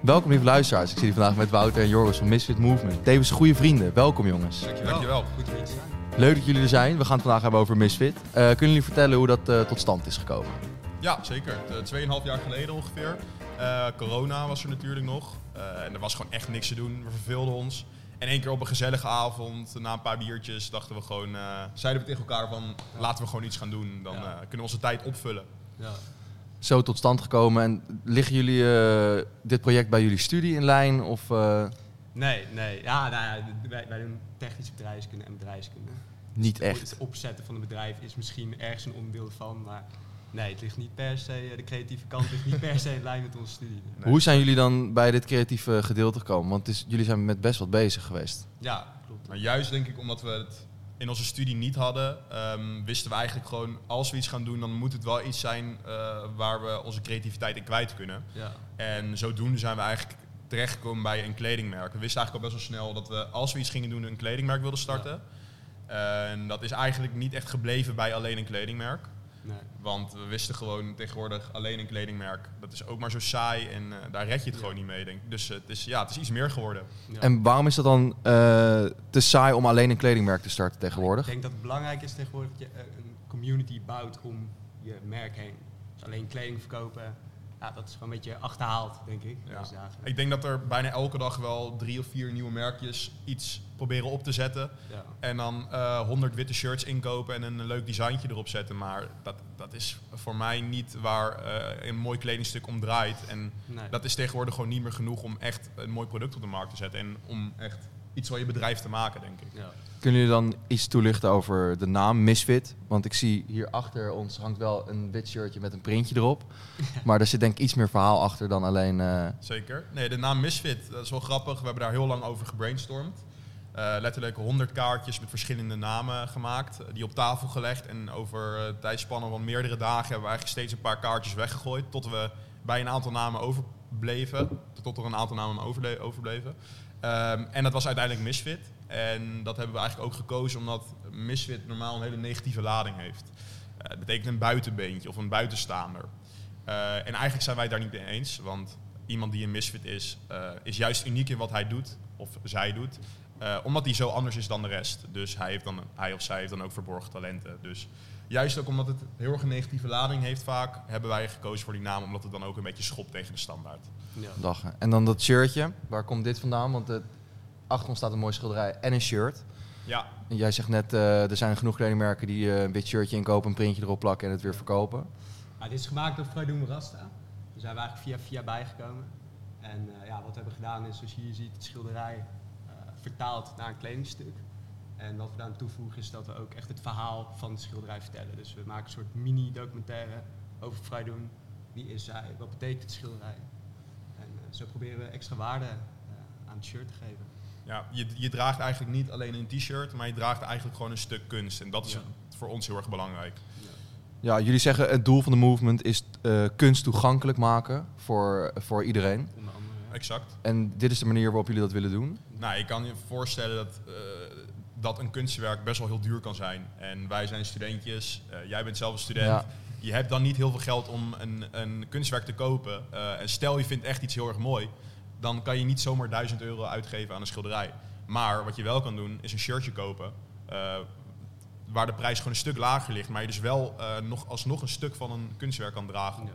Welkom lieve luisteraars. Ik zit hier vandaag met Wouter en Joris van Misfit Movement. Tevens goede vrienden. Welkom jongens. Dankjewel. Dankjewel. Goed hier te zijn. Leuk dat jullie er zijn. We gaan het vandaag hebben over Misfit. Eh, kunnen jullie vertellen hoe dat eh, tot stand is gekomen? Ja, zeker. De- Tweeënhalf jaar geleden ongeveer. Eh, corona was er natuurlijk nog. Eh, en er was gewoon echt niks te doen. We verveelden ons. En één keer op een gezellige avond, na een paar biertjes, dachten we gewoon, eh, zeiden we tegen elkaar van, laten we gewoon iets gaan doen. Dan Ja. eh, kunnen we onze tijd opvullen. Ja. Zo tot stand gekomen. En liggen jullie eh, dit project bij jullie studie in lijn? Of eh, Nee, nee. Ja, nou ja, wij, wij doen technische bedrijfskunde en bedrijfskunde. niet Het echt? opzetten van een bedrijf is misschien ergens een onderdeel van, maar nee, het ligt niet per se, eh, de creatieve kant ligt niet per se in lijn met onze studie. Nee. Hoe zijn jullie dan bij dit creatieve gedeelte gekomen? Want het is, jullie zijn met best wat bezig geweest. Ja, klopt. Maar juist denk ik omdat we het in onze studie niet hadden, ehm, wisten we eigenlijk gewoon, als we iets gaan doen, dan moet het wel iets zijn eh, waar we onze creativiteit in kwijt kunnen. Ja. En zodoende zijn we eigenlijk terechtgekomen bij een kledingmerk. We wisten eigenlijk al best wel snel dat we, als we iets gingen doen, een kledingmerk wilden starten. En dat is eigenlijk niet echt gebleven bij alleen een kledingmerk. Nee. Want we wisten gewoon tegenwoordig alleen een kledingmerk. Dat is ook maar zo saai en eh, daar red je het Ja. gewoon niet mee, denk ik. Dus eh, het, is, ja, het is iets meer geworden. Ja. En waarom is dat dan eh, te saai om alleen een kledingmerk te starten tegenwoordig? Ik denk dat het belangrijk is tegenwoordig dat je een community bouwt om je merk heen. Dus alleen kleding verkopen, ja, dat is gewoon een beetje achterhaald, denk ik. Ja. deze dagen. Ik denk dat er bijna elke dag wel drie of vier nieuwe merkjes iets proberen op te zetten. Ja. En dan eh 100 witte shirts inkopen en een leuk designtje erop zetten. Maar dat, dat is voor mij niet waar eh, een mooi kledingstuk om draait. En Nee. dat is tegenwoordig gewoon niet meer genoeg om echt een mooi product op de markt te zetten. En om echt iets van je bedrijf te maken, denk ik. ja. Kunnen jullie dan iets toelichten over de naam Misfit? Want ik zie hier achter ons hangt wel een wit shirtje met een printje erop. Maar er zit denk ik iets meer verhaal achter dan alleen... eh, Zeker. Nee, de naam Misfit, dat is wel grappig. We hebben daar heel lang over gebrainstormd. Eh, letterlijk 100 kaartjes met verschillende namen gemaakt, eh, die op tafel gelegd. En over tijdspannen van meerdere dagen hebben we eigenlijk steeds een paar kaartjes weggegooid. Tot we bij een aantal namen overbleven. Tot er een aantal namen overble- overbleven. Ehm, en dat was uiteindelijk Misfit. En dat hebben we eigenlijk ook gekozen omdat Misfit normaal een hele negatieve lading heeft. Eh, het betekent een buitenbeentje of een buitenstaander. Eh, en eigenlijk zijn wij daar niet mee eens. Want iemand die een misfit is, eh, is juist uniek in wat hij doet, of zij doet. eh, omdat hij zo anders is dan de rest. Dus hij, heeft dan, hij of zij heeft dan ook verborgen talenten. Dus juist ook omdat het heel erg een negatieve lading heeft vaak, hebben wij gekozen voor die naam. Omdat het dan ook een beetje schopt tegen de standaard. Ja. lachen. En dan dat shirtje. Waar komt dit vandaan? Want het, achter ons staat een mooi schilderij en een shirt. Ja, En jij zegt net, eh, er zijn genoeg kledingmerken die eh, een wit shirtje inkopen, een printje erop plakken en het weer verkopen. Nou, dit is gemaakt door Freudoen Rasta. Daar zijn we eigenlijk via via bijgekomen. En eh, ja, wat we hebben gedaan is, zoals je hier ziet, het schilderij eh, vertaald naar een kledingstuk. En wat we daar aan toevoegen is dat we ook echt het verhaal van het schilderij vertellen. Dus we maken een soort mini-documentaire over Freudoen. Wie is hij? Wat betekent het schilderij? En eh, zo proberen we extra waarde eh, aan het shirt te geven. ja je, je draagt eigenlijk niet alleen een t-shirt, maar je draagt eigenlijk gewoon een stuk kunst. En dat is Ja. voor ons heel erg belangrijk. Ja, jullie zeggen het doel van de movement is eh, kunst toegankelijk maken voor, voor iedereen. Onder andere. Exact. En dit is de manier waarop jullie dat willen doen. Nou, je kan je voorstellen dat, eh, dat een kunstwerk best wel heel duur kan zijn. En wij zijn studentjes, eh, jij bent zelf een student. Ja. Je hebt dan niet heel veel geld om een, een kunstwerk te kopen. Eh, en stel je vindt echt iets heel erg mooi, dan kan je niet zomaar 1000 euro uitgeven aan een schilderij. Maar wat je wel kan doen, is een shirtje kopen. eh, waar de prijs gewoon een stuk lager ligt, maar je dus wel eh, nog, alsnog een stuk van een kunstwerk kan dragen. Ja.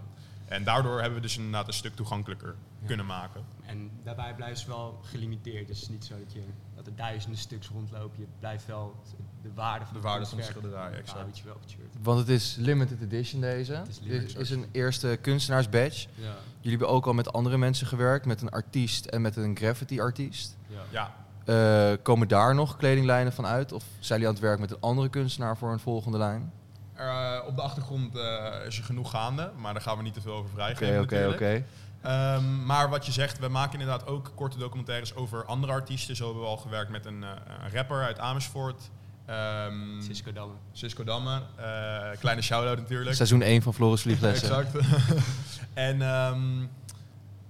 En daardoor hebben we dus inderdaad een stuk toegankelijker kunnen maken. En daarbij blijft het wel gelimiteerd. Dus het is niet zo dat, je, dat er duizenden stuks rondlopen. Je blijft wel de waarde van De het waarde van schilderij, exact. je wel op het shirt. Want het is limited edition deze. Het is Dit limited is een eerste kunstenaarsbadge. Ja. Jullie hebben ook al met andere mensen gewerkt, met een artiest en met een graffiti artiest. Ja. Ja, Eh, komen daar nog kledinglijnen van uit? Of zijn jullie aan het werk met een andere kunstenaar voor een volgende lijn? Eh, op de achtergrond eh, is er genoeg gaande, maar daar gaan we niet te veel over Oké, vrijgeven oké, natuurlijk. oké. Ehm, maar wat je zegt, we maken inderdaad ook korte documentaires over andere artiesten. Zo hebben we al gewerkt met een, eh, een rapper uit Amersfoort. Ehm Cisco Damme. Cisco Damme. Eh, kleine shout-out natuurlijk. Seizoen 1 van Floris Vlieglessen. Exact. en ehm,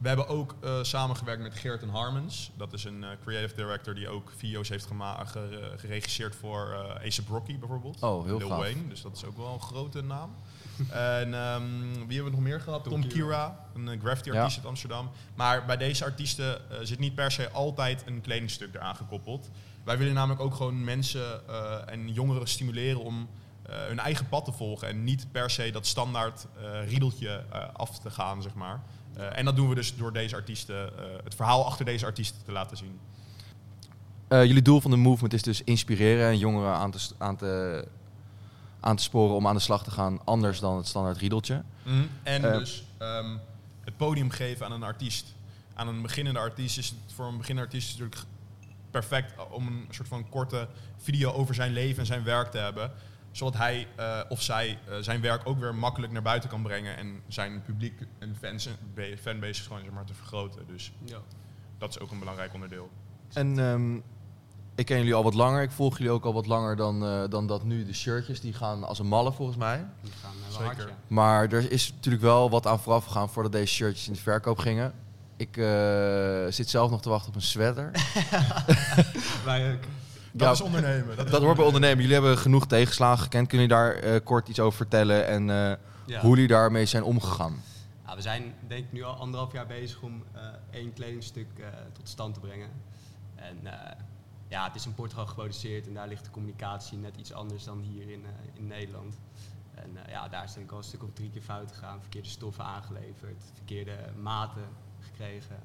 we hebben ook eh, samengewerkt met Geert Harmons. Dat is een eh, creative director die ook video's heeft geregisseerd voor eh Ace Rocky bijvoorbeeld. Oh, heel Lil gaaf. Wayne, dus dat is ook wel een grote naam. En ehm, wie hebben we nog meer gehad? Tom, Tom Kira, een eh, graffiti-artiest uit Amsterdam. Maar bij deze artiesten zit niet per se altijd een kledingstuk eraan gekoppeld. Wij willen namelijk ook gewoon mensen eh, en jongeren stimuleren om eh, hun eigen pad te volgen. En niet per se dat standaard eh, riedeltje eh, af te gaan, zeg maar. Eh, en dat doen we dus door deze artiesten, eh, het verhaal achter deze artiesten te laten zien. Eh, jullie doel van de movement is dus inspireren en jongeren aan te, aan, te, aan te sporen om aan de slag te gaan anders dan het standaard riedeltje. En Eh, dus ehm, het podium geven aan een artiest. Aan een beginnende artiest is het voor een beginnende artiest natuurlijk perfect om een soort van korte video over zijn leven en zijn werk te hebben. Zodat hij eh, of zij eh, zijn werk ook weer makkelijk naar buiten kan brengen en zijn publiek en fans, fanbase gewoon zeg maar, te vergroten. Dus Ja. dat is ook een belangrijk onderdeel. En ehm, ik ken jullie al wat langer. Ik volg jullie ook al wat langer dan, eh, dan dat nu. De shirtjes die gaan als een malle volgens mij. Die gaan wel Zeker. hard, ja. Maar er is natuurlijk wel wat aan vooraf gegaan voordat deze shirtjes in de verkoop gingen. Ik eh, zit zelf nog te wachten op een sweater. Wij ook. Dat Ja, is ondernemen. Dat, is Dat hoort bij ondernemen. Jullie hebben genoeg tegenslagen gekend. Kunnen jullie daar eh, kort iets over vertellen en eh, Ja. hoe jullie daarmee zijn omgegaan? Ja, we zijn denk ik nu al anderhalf jaar bezig om eh, één kledingstuk eh, tot stand te brengen. En eh, ja, het is in Portugal geproduceerd en daar ligt de communicatie net iets anders dan hier in, eh, in Nederland. En eh, ja, daar is denk ik al een stuk of drie keer fout gegaan. Verkeerde stoffen aangeleverd, verkeerde maten gekregen.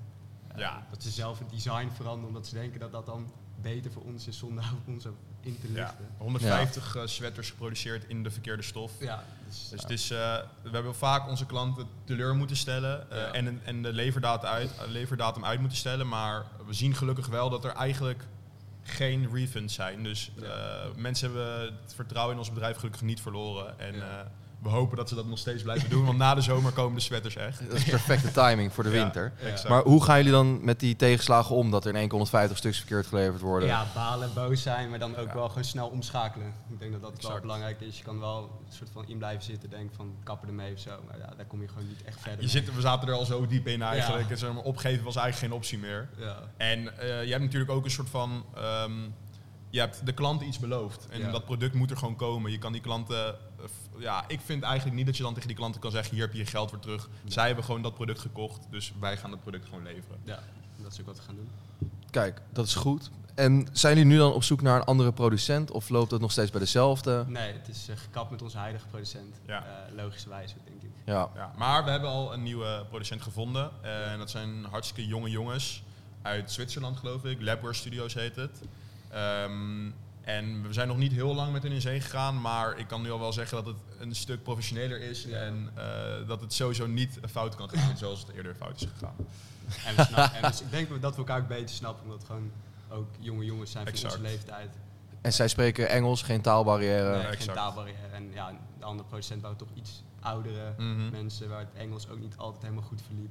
Ja. Dat ze zelf het design veranderen omdat ze denken dat dat dan beter voor ons is zonder ons in te ja, lichten. 150 eh, sweaters geproduceerd in de verkeerde stof. Ja, dus, Dus het is, eh, we hebben vaak onze klanten teleur moeten stellen eh, Ja. en, en de leverdatum uit, leverdatum uit moeten stellen. Maar we zien gelukkig wel dat er eigenlijk geen refunds zijn. Dus mensen hebben het vertrouwen in ons bedrijf gelukkig niet verloren. En Ja. We hopen dat ze dat nog steeds blijven doen, want na de zomer komen de sweaters echt. Dat is perfecte timing voor de Ja, winter. Maar hoe gaan jullie dan met die tegenslagen om dat er in één keer 150 stuks verkeerd geleverd worden? Ja, balen, boos zijn, maar dan ook Ja. wel gewoon snel omschakelen. Ik denk dat dat wel belangrijk is. Je kan wel een soort van in blijven zitten, denken van kappen ermee of zo. Maar ja, daar kom je gewoon niet echt verder Je mee. zit, we zaten er al zo diep in eigenlijk. Ja. En zeg maar, opgeven was eigenlijk geen optie meer. Ja. En eh, je hebt natuurlijk ook een soort van. ehm, je hebt de klant iets beloofd. En Ja. dat product moet er gewoon komen. Je kan die klanten. eh, ja, ik vind eigenlijk niet dat je dan tegen die klanten kan zeggen: hier heb je je geld weer terug. Zij hebben gewoon dat product gekocht. Dus wij gaan het product gewoon leveren. ja, dat is ook wat we gaan doen. Kijk, dat is goed. En zijn jullie nu dan op zoek naar een andere producent of loopt het nog steeds bij dezelfde? Nee, het is eh, gekapt met onze huidige producent. Ja. Eh, logischerwijze, denk ik. Ja. Ja, maar we hebben al een nieuwe producent gevonden. En dat zijn hartstikke jonge jongens uit Zwitserland, geloof ik. Labware Studios heet het. Ehm, en we zijn nog niet heel lang met hen in zee gegaan, maar ik kan nu al wel zeggen dat het een stuk professioneler is Ja. en eh, dat het sowieso niet fout kan gaan zoals het eerder fout is gegaan. En, we snap- en we- ik denk dat we elkaar ook beter snappen, omdat gewoon ook jonge jongens zijn van Exact. onze leeftijd. En zij spreken Engels, geen taalbarrière. Nee, geen taalbarrière. En ja, de andere producent wou toch iets oudere Mhm. mensen waar het Engels ook niet altijd helemaal goed verliep.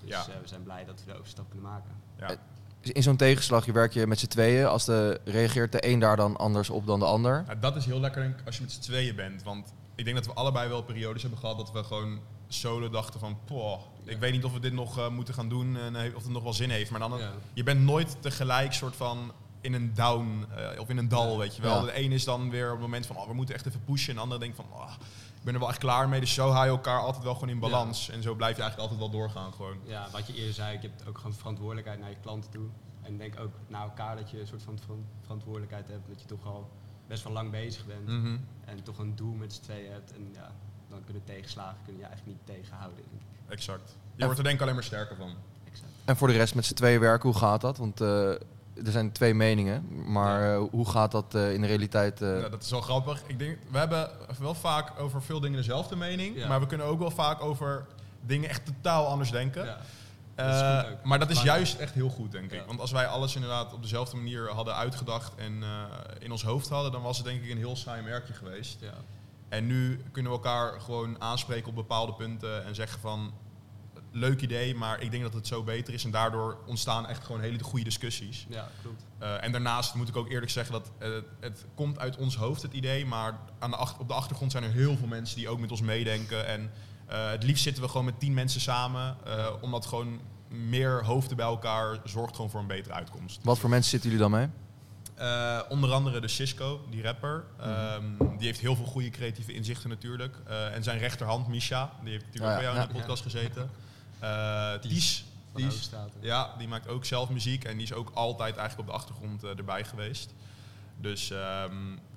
Dus Ja. eh, we zijn blij dat we de overstap kunnen maken. Ja. In zo'n tegenslag, je werk je met z'n tweeën. Als de, reageert de een daar dan anders op dan de ander? Dat is heel lekker denk ik, als je met z'n tweeën bent. Want ik denk dat we allebei wel periodes hebben gehad dat we gewoon solo dachten van... Poh, ik Ja. weet niet of we dit nog eh, moeten gaan doen en eh, of het nog wel zin heeft. Maar dan, Ja. je bent nooit tegelijk soort van in een down eh, of in een dal, Ja. weet je wel. Ja. De een is dan weer op het moment van, oh, we moeten echt even pushen. En de andere denkt van, oh, ik ben er wel echt klaar mee. Dus zo hou je elkaar altijd wel gewoon in balans. En zo blijf je eigenlijk altijd wel doorgaan gewoon. Ja, wat je eerder zei, je hebt ook gewoon verantwoordelijkheid naar je klanten toe. En denk ook naar elkaar dat je een soort van veran- verantwoordelijkheid hebt. Dat je toch al best wel lang bezig bent. Mhm. En toch een doel met z'n tweeën hebt. En ja, dan kunnen tegenslagen kunnen je eigenlijk niet tegenhouden. Denk ik. Exact. Je wordt er denk ik alleen maar sterker van. Exact. En voor de rest met z'n tweeën werken, hoe gaat dat? Want eh, er zijn twee meningen. Maar eh, hoe gaat dat eh, in de realiteit? eh? Ja, dat is wel grappig. Ik denk, we hebben wel vaak over veel dingen dezelfde mening. Ja. Maar we kunnen ook wel vaak over dingen echt totaal anders denken. Ja. Eh, Dat is maar dat is juist echt heel goed, denk ik. Ja. Want als wij alles inderdaad op dezelfde manier hadden uitgedacht en eh, in ons hoofd hadden, dan was het denk ik een heel saai merkje geweest. Ja. En nu kunnen we elkaar gewoon aanspreken op bepaalde punten en zeggen van leuk idee, maar ik denk dat het zo beter is. En daardoor ontstaan echt gewoon hele goede discussies. ja, klopt. Eh, en daarnaast moet ik ook eerlijk zeggen dat eh, het komt uit ons hoofd, het idee. Maar aan de ach- op de achtergrond zijn er heel veel mensen die ook met ons meedenken. En eh, het liefst zitten we gewoon met tien mensen samen. eh, omdat gewoon meer hoofden bij elkaar zorgt gewoon voor een betere uitkomst. Wat voor mensen zitten jullie dan mee? Eh, onder andere de Cisco, die rapper. Mhm. Ehm, die heeft heel veel goede creatieve inzichten natuurlijk. Eh, en zijn rechterhand, Misha, die heeft natuurlijk Oh ook ja, bij jou in de ja. podcast gezeten. Eh Ties, ja, die maakt ook zelf muziek en die is ook altijd eigenlijk op de achtergrond eh, erbij geweest. Dus, ehm,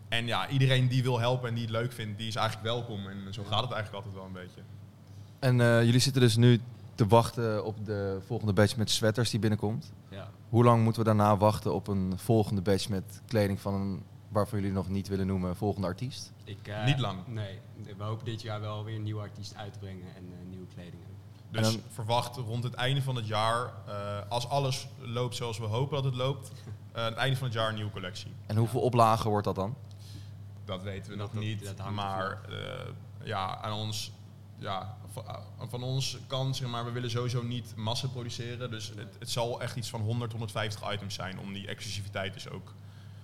en ja, iedereen die wil helpen en die het leuk vindt, die is eigenlijk welkom. En zo gaat het eigenlijk altijd wel een beetje. En eh, jullie zitten dus nu te wachten op de volgende batch met sweaters die binnenkomt. Ja. Hoe lang moeten we daarna wachten op een volgende batch met kleding van een, waarvan jullie nog niet willen noemen, volgende artiest? Ik, Niet lang. Nee, we hopen dit jaar wel weer een nieuwe artiest uit te brengen en eh, nieuwe kleding. Dus dan- verwacht rond het einde van het jaar, eh, als alles loopt zoals we hopen dat het loopt, eh, aan het einde van het jaar een nieuwe collectie. En hoeveel oplagen wordt dat dan? Dat weten we Dat- nog dat- niet, dat maar eh, ja, aan ons, ja, van, ons kant, zeg maar, we willen sowieso niet massa produceren. Dus het, het zal echt iets van 100, 150 items zijn om die exclusiviteit dus ook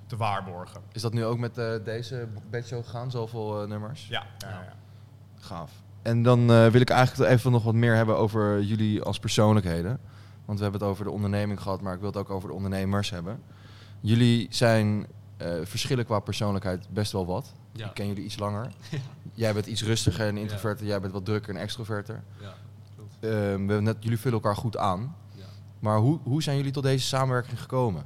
te waarborgen. Is dat nu ook met eh, deze batch zo gegaan, zoveel nummers? Ja, ja, ja. Gaaf. En dan eh, wil ik eigenlijk even nog wat meer hebben over jullie als persoonlijkheden. Want we hebben het over de onderneming gehad, maar ik wil het ook over de ondernemers hebben. Jullie zijn eh, verschillen qua persoonlijkheid best wel wat. Ja. Ik ken jullie iets langer. Jij bent iets rustiger en introverter, jij bent wat drukker en extroverter. Ja, klopt. Ehm, we net, jullie vullen elkaar goed aan. Ja. Maar hoe, hoe zijn jullie tot deze samenwerking gekomen?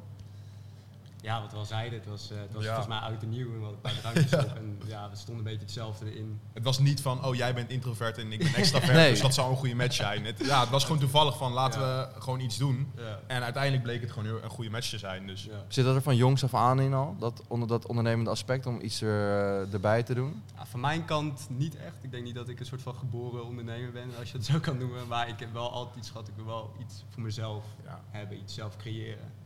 Ja, wat we al zeiden, het was, eh, het was Ja. volgens mij oud en nieuw en we hadden een paar drankjes op. En ja, we stonden een beetje hetzelfde in. Het was niet van, oh jij bent introvert en ik ben extravert, Nee. dus dat zou een goede match zijn. Het, ja, het was gewoon toevallig van, laten Ja. we gewoon iets doen. Ja. En uiteindelijk bleek het gewoon heel- een goede match te zijn. Dus Ja. Zit dat er van jongs af aan in al? Dat, onder dat ondernemende aspect om iets er, eh, erbij te doen? Ja, van mijn kant niet echt. Ik denk niet dat ik een soort van geboren ondernemer ben, als je het zo kan noemen. Maar ik heb wel altijd iets gehad, ik wil wel iets voor mezelf ja. hebben, iets zelf creëren.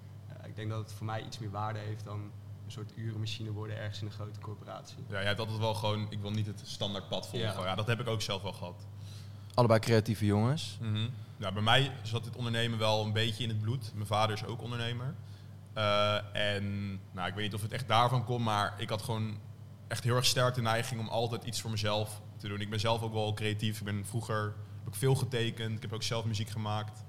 Ik denk dat het voor mij iets meer waarde heeft dan een soort urenmachine worden ergens in een grote corporatie. Ja, jij hebt altijd wel gewoon, ik wil niet het standaard pad volgen. Ja. Ja. dat heb ik ook zelf wel gehad. Allebei creatieve jongens. Ja, bij mij zat dit ondernemen wel een beetje in het bloed. Mijn vader is ook ondernemer. Eh, en nou, ik weet niet of het echt daarvan komt, maar ik had gewoon echt heel erg sterk de neiging om altijd iets voor mezelf te doen. Ik ben zelf ook wel creatief. Ik ben vroeger heb ik veel getekend. Ik heb ook zelf muziek gemaakt.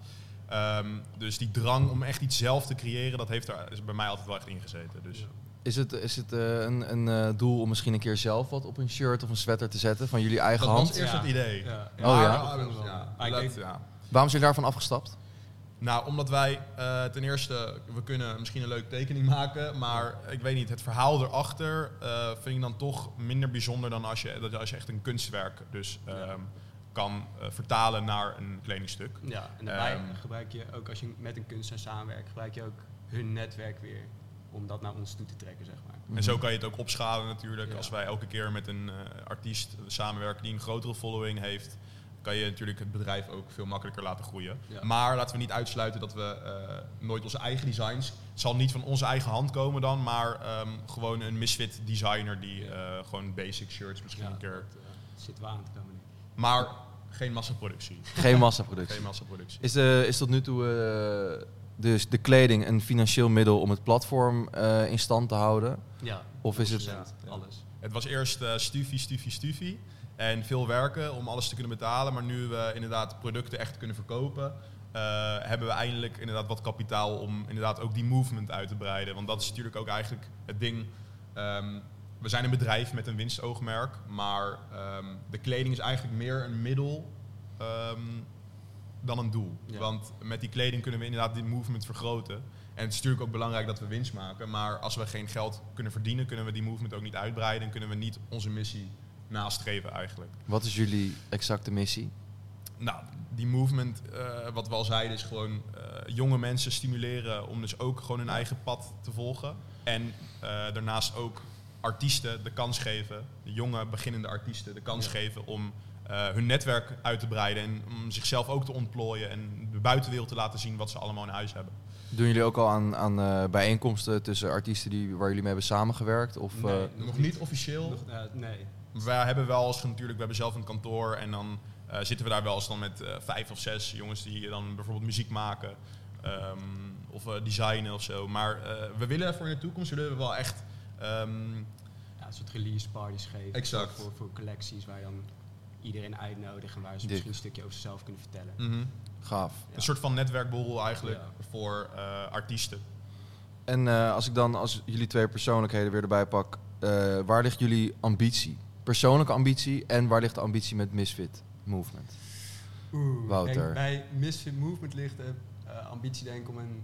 Ehm, dus die drang om echt iets zelf te creëren, dat heeft er is bij mij altijd wel echt ingezeten. Dus. Is het, is het eh, een, een eh, doel om misschien een keer zelf wat op een shirt of een sweater te zetten van jullie eigen Dat hand? was eerst Ja. het idee. Ja. Oh ja? Dat ja, dat-. Waarom zijn jullie daarvan afgestapt? Nou, omdat wij eh, ten eerste, we kunnen misschien een leuke tekening maken, maar ik weet niet, het verhaal erachter eh, vind ik dan toch minder bijzonder dan als je, dat als je echt een kunstwerk dus Ja. Kan eh, vertalen naar een kledingstuk. Ja, en daarbij Ehm. gebruik je ook als je met een kunstenaar samenwerkt, gebruik je ook hun netwerk weer om dat naar ons toe te trekken, zeg maar. En zo kan je het ook opschalen natuurlijk. Ja. Als wij elke keer met een eh, artiest samenwerken die een grotere following heeft, kan je natuurlijk het bedrijf ook veel makkelijker laten groeien. Ja. Maar laten we niet uitsluiten dat we eh, nooit onze eigen designs. Het zal niet van onze eigen hand komen dan, maar ehm, gewoon een misfit designer die Ja. gewoon basic shirts misschien Ja, een keer. dat zit wel aan te komen. Maar geen massaproductie. Geen massaproductie. Geen massaproductie. Is, eh, is tot nu toe eh, dus de kleding een financieel middel om het platform eh, in stand te houden? Ja, Of is het- 100%, Ja. alles. Het was eerst eh stufie, stufie, stufie. En veel werken om alles te kunnen betalen. Maar nu we inderdaad producten echt kunnen verkopen, hebben we eindelijk inderdaad wat kapitaal om inderdaad ook die movement uit te breiden. Want dat is natuurlijk ook eigenlijk het ding. Ehm, we zijn een bedrijf met een winstoogmerk, maar ehm, de kleding is eigenlijk meer een middel ehm, dan een doel. Ja. Want met die kleding kunnen we inderdaad die movement vergroten. En het is natuurlijk ook belangrijk dat we winst maken. Maar als we geen geld kunnen verdienen, kunnen we die movement ook niet uitbreiden. En kunnen we niet onze missie nastreven eigenlijk. Wat is jullie exacte missie? Nou, die movement, eh, wat we al zeiden, is gewoon eh, jonge mensen stimuleren om dus ook gewoon hun eigen pad te volgen. En eh, daarnaast ook artiesten de kans geven, de jonge beginnende artiesten de kans Ja. geven om eh, hun netwerk uit te breiden en om zichzelf ook te ontplooien en de buitenwereld te laten zien wat ze allemaal in huis hebben. Doen jullie ook al aan, aan eh, bijeenkomsten tussen artiesten die, waar jullie mee hebben samengewerkt? Of, Nee. eh, Nog niet officieel. Nog, nee. Wij hebben wel eens natuurlijk, we hebben zelf een kantoor en dan eh, zitten we daar wel eens dan met eh, vijf of zes jongens die dan bijvoorbeeld muziek maken ehm, of eh, designen of zo. Maar eh, we willen voor in de toekomst willen we wel echt. Ehm, Ja, een soort release parties geven. Exact. Voor, voor collecties waar je dan iedereen uitnodigen en waar ze Dik. misschien een stukje over zichzelf kunnen vertellen. mhm, gaaf. Ja. Een soort van netwerkje eigenlijk Ja. voor eh, artiesten. En eh, als ik dan, als jullie twee persoonlijkheden weer erbij pak, eh, waar ligt jullie ambitie? Persoonlijke ambitie en waar ligt de ambitie met Misfit Movement? Oeh, Wouter. bij Misfit Movement ligt de eh, ambitie denk ik om een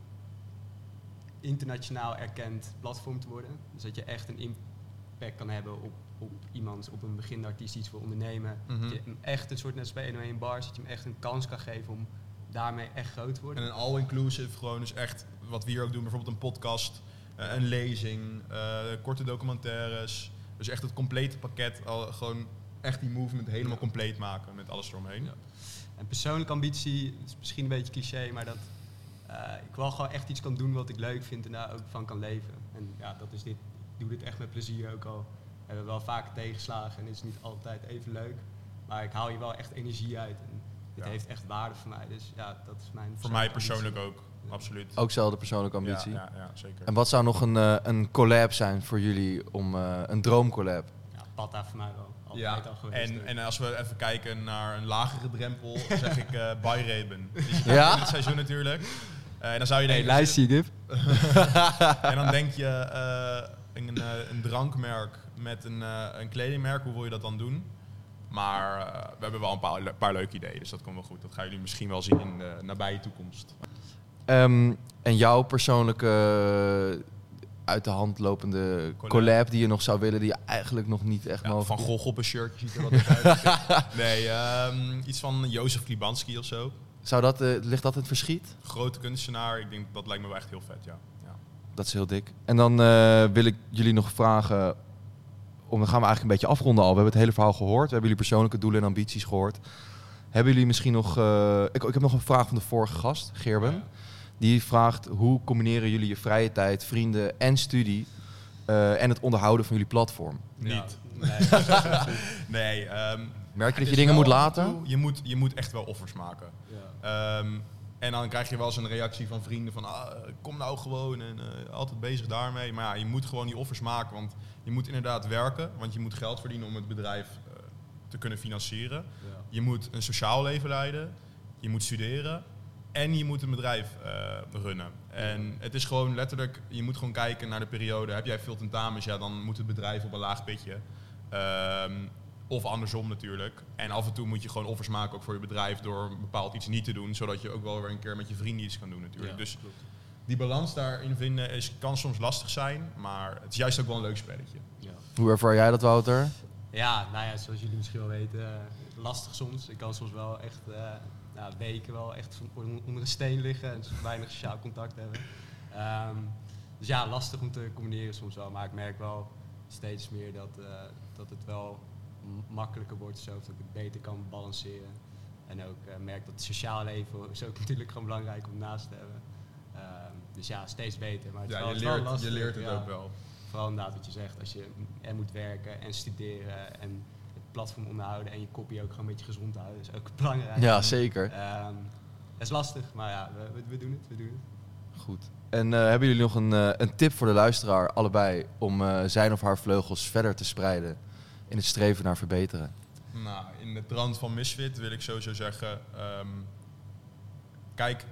internationaal erkend platform te worden. Dus dat je echt een impact kan hebben op, op iemand, op een beginnende artiest iets wil ondernemen. Mhm. Dat je hem echt een soort net als bij 101 Bars, dat je hem echt een kans kan geven om daarmee echt groot te En worden. een all-inclusive, gewoon dus echt wat we hier ook doen, bijvoorbeeld een podcast, eh, een lezing, eh, korte documentaires. Dus echt het complete pakket, al, gewoon echt die movement helemaal Ja. compleet maken met alles eromheen. Ja. En persoonlijke ambitie, is misschien een beetje cliché, maar dat ik wel gewoon echt iets kan doen wat ik leuk vind en daar ook van kan leven. En ja, dat is dit. Ik doe dit echt met plezier ook al. Hebben we wel vaak tegenslagen en het is niet altijd even leuk. Maar ik haal hier wel echt energie uit. En dit Ja. heeft echt waarde voor mij. Dus ja, dat is mijn Voor mij persoonlijk ook, Ja. absoluut. Ook zelfde persoonlijke ambitie. Ja, ja, ja, zeker. En wat zou nog een, eh, een collab zijn voor jullie om eh, een droomcollab? Ja, Patta voor mij wel. Altijd Ja, al geweest. en, ook. en als we even kijken naar een lagere drempel, zeg ik eh by Reben. Die zit Ja? in het seizoen natuurlijk. Eh, en dan zou je denken, Gip. en dan denk je eh, een, eh, een drankmerk met een, eh, een kledingmerk, hoe wil je dat dan doen? Maar eh, we hebben wel een paar, le- paar leuke ideeën, dus dat komt wel goed. Dat gaan jullie misschien wel zien in de nabije toekomst. Ehm, en jouw persoonlijke uit de hand lopende Collab. collab. die je nog zou willen, die je eigenlijk nog niet echt Ja, mogelijk van Gogh op een shirtje ziet er wat uit. nee, ehm, iets van Jozef Klibanski of zo. Zou dat, eh, ligt dat in het verschiet? Grote kunstenaar, ik denk dat lijkt me wel echt heel vet, ja. ja. Dat is heel dik. En dan eh, wil ik jullie nog vragen. Om, dan gaan we eigenlijk een beetje afronden al. We hebben het hele verhaal gehoord. We hebben jullie persoonlijke doelen en ambities gehoord. Hebben jullie misschien nog. eh, ik, ik heb nog een vraag van de vorige gast, Gerben. Ja. Die vraagt: hoe combineren jullie je vrije tijd, vrienden en studie. eh, en het onderhouden van jullie platform? Niet. nee. Nee, ehm, Merk je dat je dingen moet laten? toe- Je moet, je moet echt wel offers maken. ja. Ehm, en dan krijg je wel eens een reactie van vrienden van ah, kom nou gewoon en eh, altijd bezig daarmee. Maar ja, je moet gewoon die offers maken, want je moet inderdaad werken, want je moet geld verdienen om het bedrijf eh, te kunnen financieren. Ja. Je moet een sociaal leven leiden, je moet studeren en je moet een bedrijf eh, runnen. En het is gewoon letterlijk, je moet gewoon kijken naar de periode. Heb jij veel tentamens, ja, dan moet het bedrijf op een laag pitje. Ehm, of andersom natuurlijk. En af en toe moet je gewoon offers maken ook voor je bedrijf door bepaald iets niet te doen, zodat je ook wel weer een keer met je vrienden iets kan doen natuurlijk. Ja, dus klopt. die balans daarin vinden is, kan soms lastig zijn, maar het is juist ook wel een leuk spelletje. Ja. Hoe ervaar jij dat, Wouter? Ja, nou ja, zoals jullie misschien wel weten, eh, lastig soms. Ik kan soms wel echt eh, nou, weken wel echt on- onder een steen liggen en weinig sociaal contact hebben. Ehm, dus ja, lastig om te combineren soms wel. Maar ik merk wel steeds meer dat, eh, dat het wel makkelijker wordt, zo dat ik het beter kan balanceren. En ook eh, merk dat het sociaal leven is ook natuurlijk gewoon belangrijk om naast te hebben. Ehm, dus ja, steeds beter. Maar het Ja, wel, je wel leert, je leert het ja. ook wel. Vooral inderdaad wat je zegt, als je en moet werken en studeren en het platform onderhouden en je kopie ook gewoon een beetje gezond houden, is ook belangrijk. Ja, zeker. Ehm, het is lastig, maar ja, we, we, we doen het, we doen het. Goed. En eh, hebben jullie nog een, eh, een tip voor de luisteraar, allebei, om eh, zijn of haar vleugels verder te spreiden in het streven naar verbeteren? Nou, in de trant van Misfit wil ik sowieso zeggen, ehm, kijk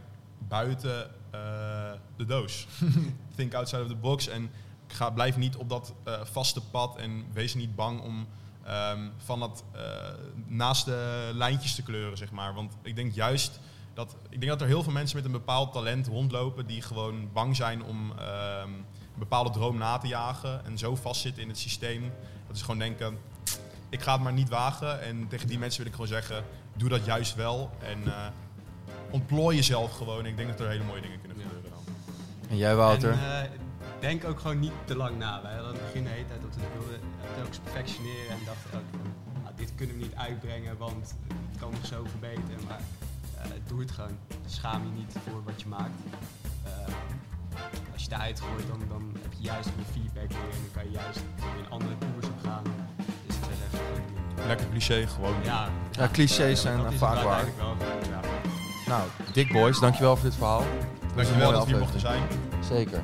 buiten eh, de doos. Think outside of the box en ga, blijf niet op dat eh, vaste pad en wees niet bang om ehm, van dat eh, naast de lijntjes te kleuren, zeg maar. Want ik denk juist dat, ik denk dat er heel veel mensen met een bepaald talent rondlopen die gewoon bang zijn om ehm, een bepaalde droom na te jagen en zo vastzitten in het systeem. Dat is gewoon denken, ik ga het maar niet wagen. En tegen die mensen wil ik gewoon zeggen, doe dat juist wel. En eh, ontplooi jezelf gewoon. Ik denk dat er hele mooie dingen kunnen gebeuren dan. En jij, Wouter? En eh, denk ook gewoon niet te lang na. Wij hadden aan het begin de hele tijd dat we het wilden perfectioneren en dachten ook nou, dit kunnen we niet uitbrengen, want het kan nog zo verbeteren. Maar eh, doe het gewoon. Schaam je niet voor wat je maakt. Eh, als je het eruit gooit, dan, dan heb je juist weer feedback weer en dan kan je juist weer een andere koers op gaan. Dus ik zou zeggen, gewoon doen. Lekker cliché, gewoon. ja, Ja, clichés zijn dat eh, is vaak het waar. uiteindelijk wel. Ja. Nou, Dick Boys, dankjewel voor dit verhaal. Dankjewel dat we hier mochten aflevering. zijn. Zeker.